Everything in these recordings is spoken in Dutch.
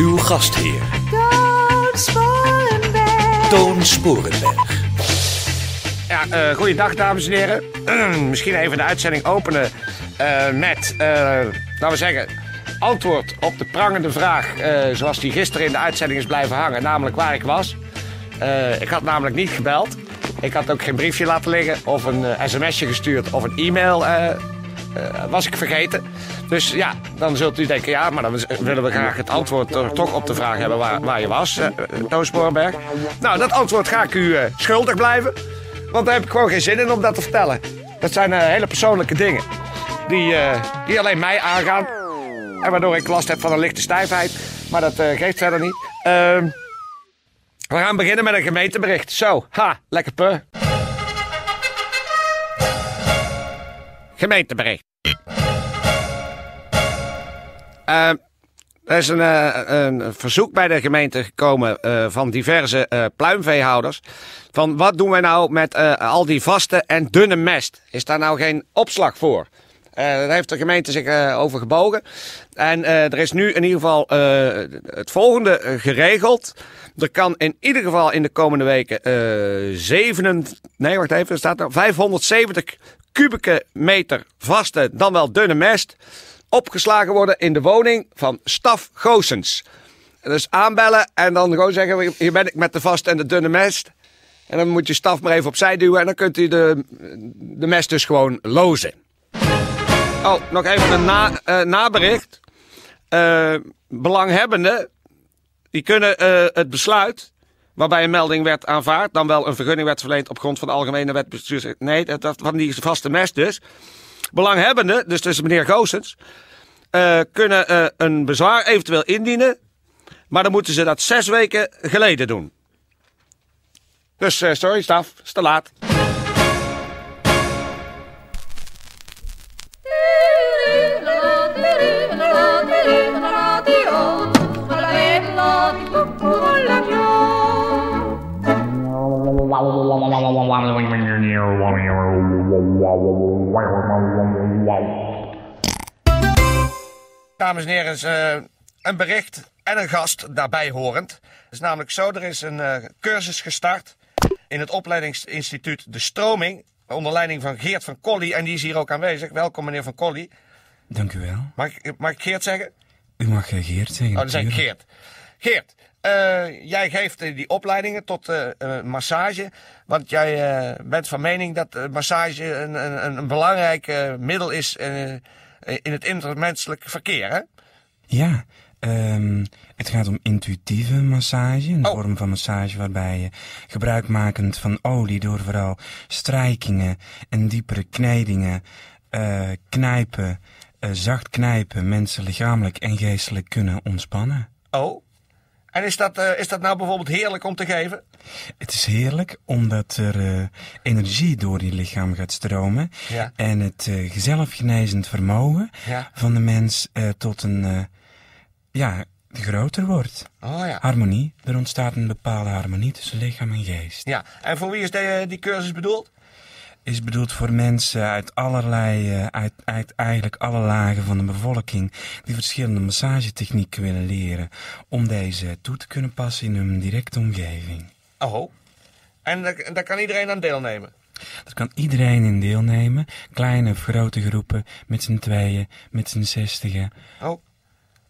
Uw gastheer, Toon Sporenberg. Toon Sporenberg. Ja, eh goeiedag dames en heren. Misschien even de uitzending openen eh, met, eh, laten we zeggen, antwoord op de prangende vraag eh, zoals die gisteren in de uitzending is blijven hangen, namelijk waar ik was. Eh, ik had namelijk niet gebeld. Ik had ook geen briefje laten liggen of een sms'je gestuurd of een e-mail was ik vergeten. Dus ja, dan zult u denken, ja, maar dan willen we graag het antwoord toch- op de vraag hebben waar, waar je was, eh, eh, Toon Sporenberg. Nou, dat antwoord ga ik u eh, schuldig blijven. Want daar heb ik gewoon geen zin in om dat te vertellen. Dat zijn eh, hele persoonlijke dingen. Die, eh, die alleen mij aangaan. En waardoor ik last heb van een lichte stijfheid. Maar dat eh, geeft verder niet. Ehm, we gaan beginnen met een gemeentebericht. Zo, ha, lekker pur. Gemeentebericht. Ehm, er is een, eh, een verzoek bij de gemeente gekomen eh, van diverse eh, pluimveehouders. Van wat doen wij nou met al die vaste en dunne mest? Is daar nou geen opslag voor? Daar heeft de gemeente zich over gebogen. En er is nu in ieder geval het volgende geregeld. Er kan in ieder geval in de komende weken eh 7, nee wacht even, er staat er 570 kubieke meter vaste, dan wel dunne mest, opgeslagen worden in de woning van Staf Goossens. Dus aanbellen en dan gewoon zeggen, hier ben ik met de vaste en de dunne mest. En dan moet je staf maar even opzij duwen en dan kunt u de, de mest dus gewoon lozen. Oh, nog even een na, eh, nabericht. Eh, belanghebbenden, die kunnen eh, het besluit waarbij een melding werd aanvaard, dan wel een vergunning werd verleend op grond van de algemene wet. Nee, dat, dat van die vaste mest dus. Belanghebbenden, dus tussen meneer Goossens, eh, kunnen eh, een bezwaar eventueel indienen, maar dan moeten ze dat zes weken geleden doen. Dus eh, sorry, staf, is te laat. Dames en heren, eh, een bericht en een gast daarbij horend. Het is namelijk zo, er is een eh, cursus gestart in het opleidingsinstituut De Stroming. Onder leiding van Geert van Colly en die is hier ook aanwezig. Welkom meneer van Colly. Dank u wel. Mag mag ik Geert zeggen? U mag eh, Geert zeggen. Oh, dan zeg ik. Geert. Geert, eh, jij geeft eh, die opleidingen tot eh, massage. Want jij bent van mening dat massage een, een, een belangrijk middel is in het intermenselijk verkeer, hè? Ja, ehm, het gaat om intuïtieve massage. Een Oh. vorm van massage waarbij je gebruikmakend van olie door vooral strijkingen en diepere knijdingen, knijpen, zacht knijpen, mensen lichamelijk en geestelijk kunnen ontspannen. Oh. En is dat, eh, is dat nou bijvoorbeeld heerlijk om te geven? Het is heerlijk omdat er eh, energie door je lichaam gaat stromen. Ja. En het eh zelfgenezend vermogen Ja. van de mens tot een, ja, groter wordt. Oh ja. Harmonie. Er ontstaat een bepaalde harmonie tussen lichaam en geest. Ja. En voor wie is de, die cursus bedoeld? Is bedoeld voor mensen uit allerlei, eh, uit, uit eigenlijk alle lagen van de bevolking. Die verschillende massagetechnieken willen leren. Om deze toe te kunnen passen in hun directe omgeving. Oh. En daar, daar kan iedereen aan deelnemen? Daar kan iedereen in deelnemen. Kleine of grote groepen, met z'n tweeën, met z'n zestigen. Oh.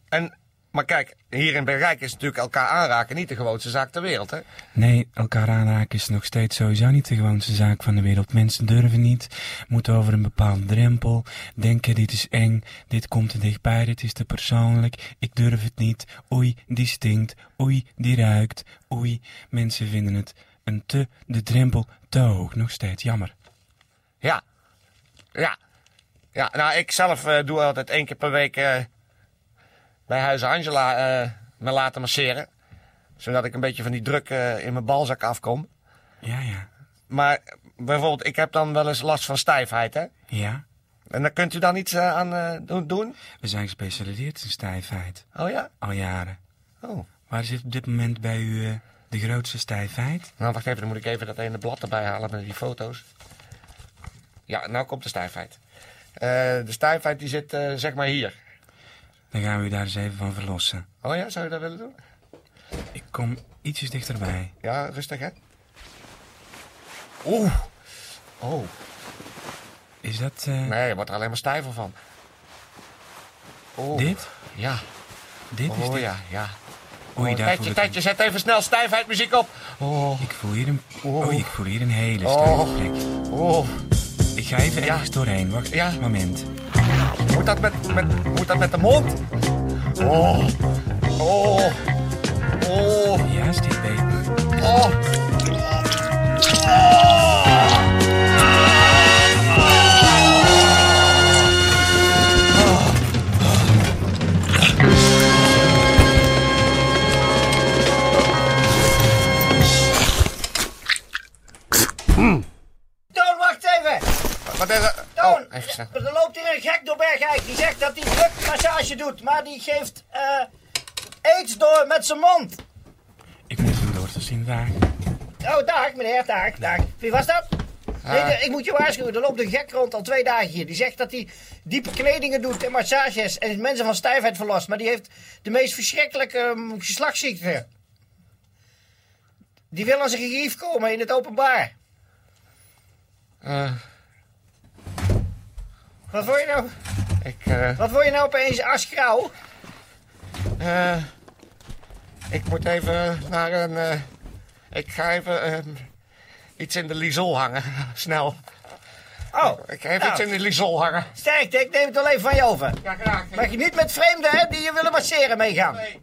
En, maar kijk, hier in Bergijk is natuurlijk elkaar aanraken niet de gewoonste zaak ter wereld, hè? Nee, elkaar aanraken is nog steeds sowieso niet de gewoonste zaak van de wereld. Mensen durven niet, moeten over een bepaalde drempel, denken dit is eng, dit komt te dichtbij, dit is te persoonlijk, ik durf het niet, oei, die stinkt, oei, die ruikt, oei. Mensen vinden het een te, de drempel te hoog, nog steeds, jammer. Ja. Ja. Ja, nou, ik zelf eh, doe altijd één keer per week eh, bij Huis Angela eh, me laten masseren. Zodat ik een beetje van die druk eh, in mijn balzak afkom. Ja, ja. Maar bijvoorbeeld, ik heb dan wel eens last van stijfheid, hè? Ja, En daar kunt u dan iets eh, aan doen- we zijn gespecialiseerd in stijfheid. Oh ja? Al jaren. Oh. Waar zit op dit moment bij u de grootste stijfheid? Nou, wacht even, dan moet ik even dat ene blad erbij halen met die foto's. Ja, nou komt de stijfheid. De stijfheid die zit zeg maar hier. Dan gaan we u daar eens even van verlossen. Oh ja, zou je dat willen doen? Ik kom ietsjes dichterbij. Ja, rustig hè. Oeh. Oh, Is dat eh, nee, je wordt er alleen maar stijver van. Oeh. dit? Ja. Dit is Oh dit. ja, ja. Oei, Oh, daar tijdje, tijdje, zet even snel stijfheid muziek op. Oh, Ik voel hier een... Oh. Oei, ik voel hier een hele Oh. stijve plek. oh. Ik ga even ergens doorheen. Wacht Ja. moment. Moet dat met, met, moet dat met de mond? Oh. Oh. Oh. Ja, is dit beter? Oh. Er loopt hier een gek door Bergijk. Die zegt dat hij drukmassage doet, maar die geeft eh aids door met zijn mond. Ik moet hem door te zien daar. Oh, dag meneer, dag, dag. Wie was dat? Nee, de- ik moet je waarschuwen, er loopt een gek rond al twee dagen hier. Die zegt dat hij diepe kledingen doet en massages en mensen van stijfheid verlost. Maar die heeft de meest verschrikkelijke ehm, geslachtsziekte. Die wil aan zijn gerief komen in het openbaar. Eh, Wat word je nou, ik, eh, wat word je nou opeens asgrauw? eh, ik moet even naar een, eh, ik ga even eh, iets in de lisol hangen. Snel. Oh, Ik ga even nou, iets in de lisol hangen. sterkte, ik neem het wel even van je over. Ja, graag. Mag je niet met vreemden hè, die je willen masseren meegaan. Nee.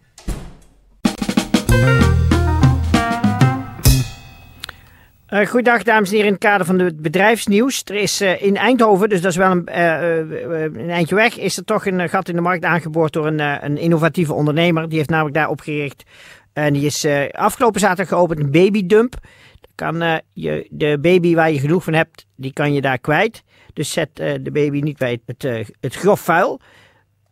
Uh, goedendag dames en heren, in het kader van het bedrijfsnieuws. Er is eh, in Eindhoven, dus dat is wel een, eh, eh, eh, een eindje weg, is er toch een eh, gat in de markt aangeboord door een, eh, een innovatieve ondernemer. Die heeft namelijk daar opgericht en die is eh, afgelopen zaterdag geopend, een babydump. Kan eh, je de baby waar je genoeg van hebt, die kan je daar kwijt. Dus zet eh, de baby niet bij het, eh, het grof vuil.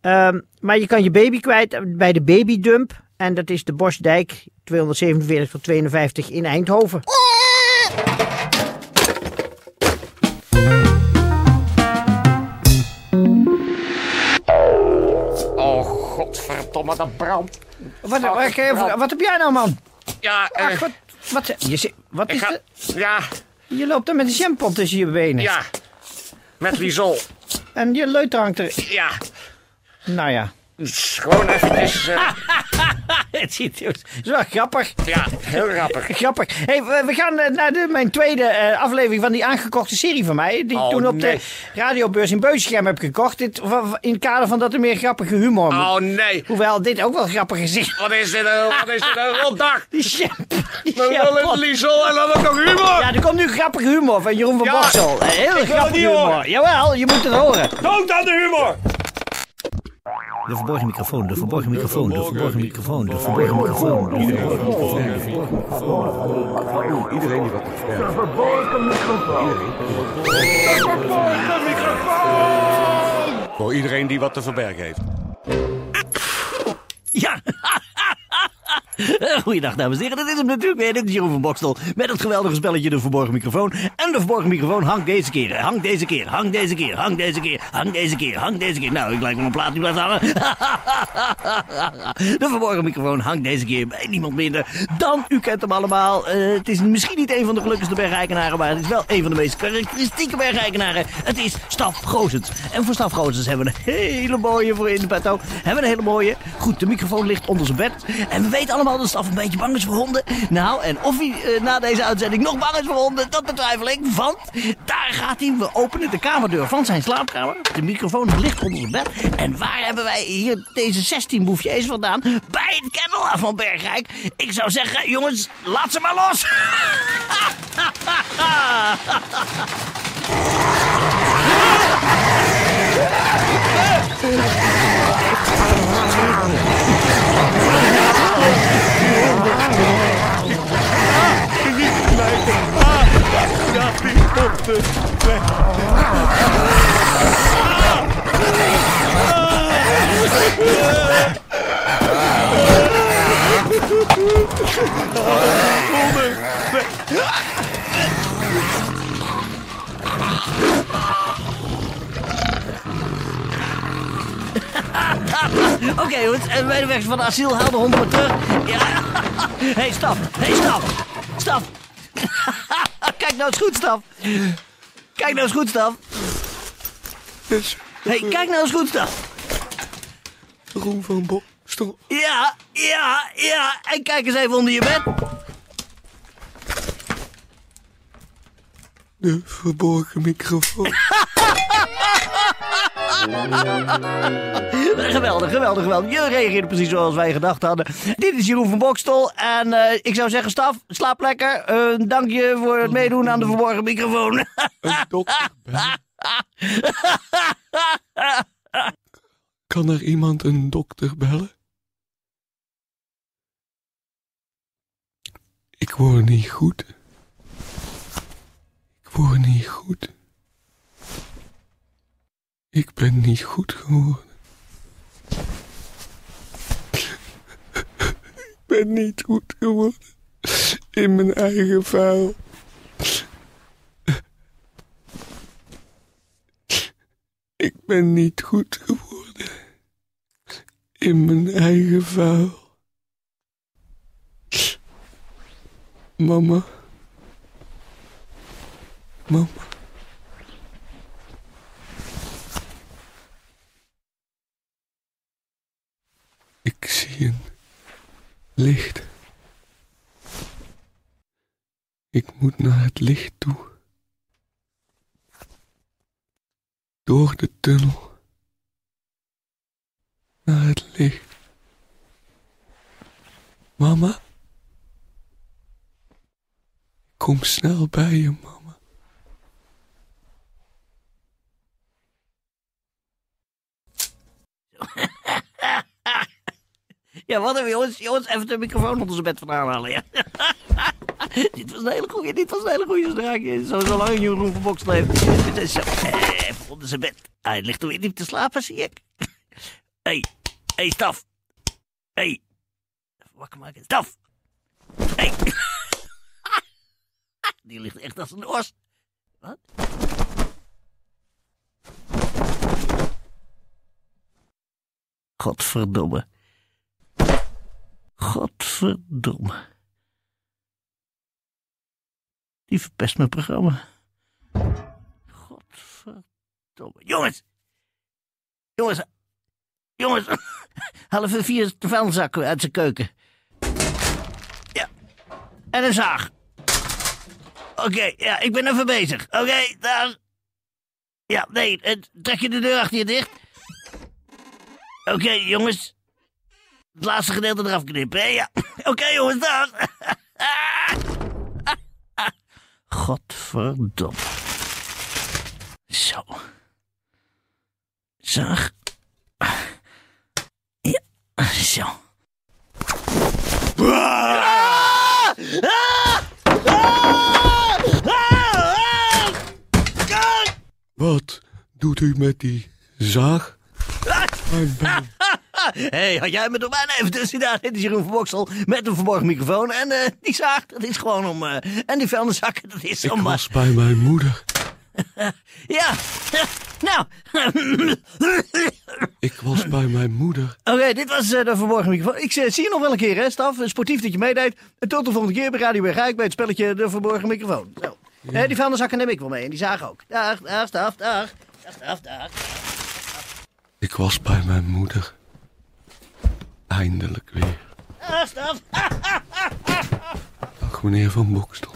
Ehm, maar je kan je baby kwijt bij de babydump. En dat is de Bosdijk 247 tot 52 in Eindhoven. Oh, godverdomme, dat brandt. Wat, wat, wat, wat heb jij nou, man? Ja, eh, Ach, wat, wat, je, wat is het? Ja, Je loopt er met een jampot tussen je benen. ja. Met lisol. En je leuter hangt er. Ja. Nou ja. Gewoon eventjes... eh, Het ziet het is wel grappig. ja, heel grappig. Grappig. Hey, we, gaan eh, naar de, mijn tweede eh, aflevering van die aangekochte serie van mij. Die ik Oh, toen op nee. de radiobeurs in Beusichem heb gekocht. Dit, in het kader van dat er meer grappige humor moet. Oh nee. Hoewel dit ook wel grappig is. Wat is dit een, wat is dit een rotdag? Die die Dan het lisol en dan ook nog humor. Ja, er komt nu grappige humor van Jeroen van Ja. Boksel. Een het grappige humor. horen. Jawel, je moet het horen. Dood aan de humor. De verborgen microfoon, de verborgen microfoon, de verborgen microfoon, de verborgen microfoon. de verborgen microfoon. Iedereen die wat te verbergen. Voor iedereen die wat te verbergen heeft. Goeiedag dames en heren, dit is hem natuurlijk weer, dit is Jeroen van Bokstel met het geweldige spelletje De Verborgen Microfoon. En de Verborgen Microfoon hangt deze keer, hangt deze keer, hangt deze keer, hangt deze keer, hangt deze keer, hangt deze keer. Nou, ik lijk wel een plaat die blijft hangen. De Verborgen Microfoon hangt deze keer bij niemand minder dan, u kent hem allemaal. Eh, het is misschien niet een van de gelukkigste bergeikenaren, maar het is wel een van de meest karakteristieke bergeikenaren. Het is Staf Goosens. En voor Staf Goosens hebben we een hele mooie voor in de petto. Hebben we een hele mooie. Goed, de microfoon ligt onder zijn bed. En we weten allemaal dat Staf een beetje bang is voor honden. Nou, en of hij eh, na deze uitzending nog bang is voor honden, dat betwijfel ik. Want daar gaat hij. We openen de kamerdeur van zijn slaapkamer. De microfoon ligt onder zijn bed. En waar hebben wij hier deze 16 boefjes vandaan? Bij het kennel van Bergrijk. Ik zou zeggen, jongens, laat ze maar los. Oké, jongens, en medewerkers van het asiel, haal de honden maar terug. Ja. hey, staf. hey, staf. Staf. Kijk nou eens goed, staf. Kijk nou eens goed, staf. hey, kijk nou eens goed, staf. Roem van Bokstel. Ja, ja, ja. En kijk eens even onder je bed. De verborgen microfoon. Geweldig, geweldig, geweldig. Je reageerde precies zoals wij gedacht hadden. Dit is Jeroen van Bokstel. En eh, ik zou zeggen, staf, slaap lekker. Eh, dank je voor het meedoen aan de verborgen microfoon. Een dokter. Kan er iemand een dokter bellen? Ik word niet goed. Niet goed. Ik ben niet goed geworden. Ik ben niet goed geworden. In mijn eigen vuil. Ik ben niet goed geworden. In mijn eigen vuil. Mama. Mama. Ik zie een licht. Ik moet naar het licht toe. Door de tunnel. Naar het licht. Mama? Kom snel bij je, mama. Ja, wat hebben jongens? Jongens, even de microfoon onder zijn bed vandaan halen. Ja. dit was een hele goeie, dit was een hele goeie. Zo, zo lang Jeroen van Bokstel heeft. Dit is zo, eh, even onder zijn bed. Hij ligt er weer niet te slapen, zie ik. hey, hey, staf. hey. Even wakker maken. Staf. hey. Die ligt echt als een os. Wat? Godverdomme. Godverdomme. Die verpest mijn programma. Godverdomme. Jongens! Jongens! Jongens! Even vier vuilniszakken uit zijn keuken. Ja. En een zaag. Oké, ja, ik ben even bezig. Oké, daar. Ja, nee, trek je de deur achter je dicht. Oké, jongens. Het laatste gedeelte eraf knippen, hè? Ja. Oké, jongens, daar. Godverdomme. Zo. Zaag. Ja, zo. Wat doet u met die zaag? Hey, had jij me er bijna even tussen gedaan? Dit is Jeroen van Boksel met een verborgen microfoon. En eh, die zaag, dat is gewoon om... eh, en die vuilniszakken, dat is Ik om... eh, was bij mijn moeder. ja, nou... Ik was bij mijn moeder. Oké, dit was eh, de verborgen microfoon. Ik eh, zie je nog wel een keer, hè, Staf? Sportief dat je meedeed. En tot de volgende keer bij Radio Bergijk bij het spelletje De Verborgen Microfoon. Zo. Eh, die vuilniszakken neem ik wel mee en die zaag ook. Dag, dag, Staf, dag. Dag, Staf, dag. Ik was bij mijn moeder. Eindelijk weer. Dag meneer Van Bokstel.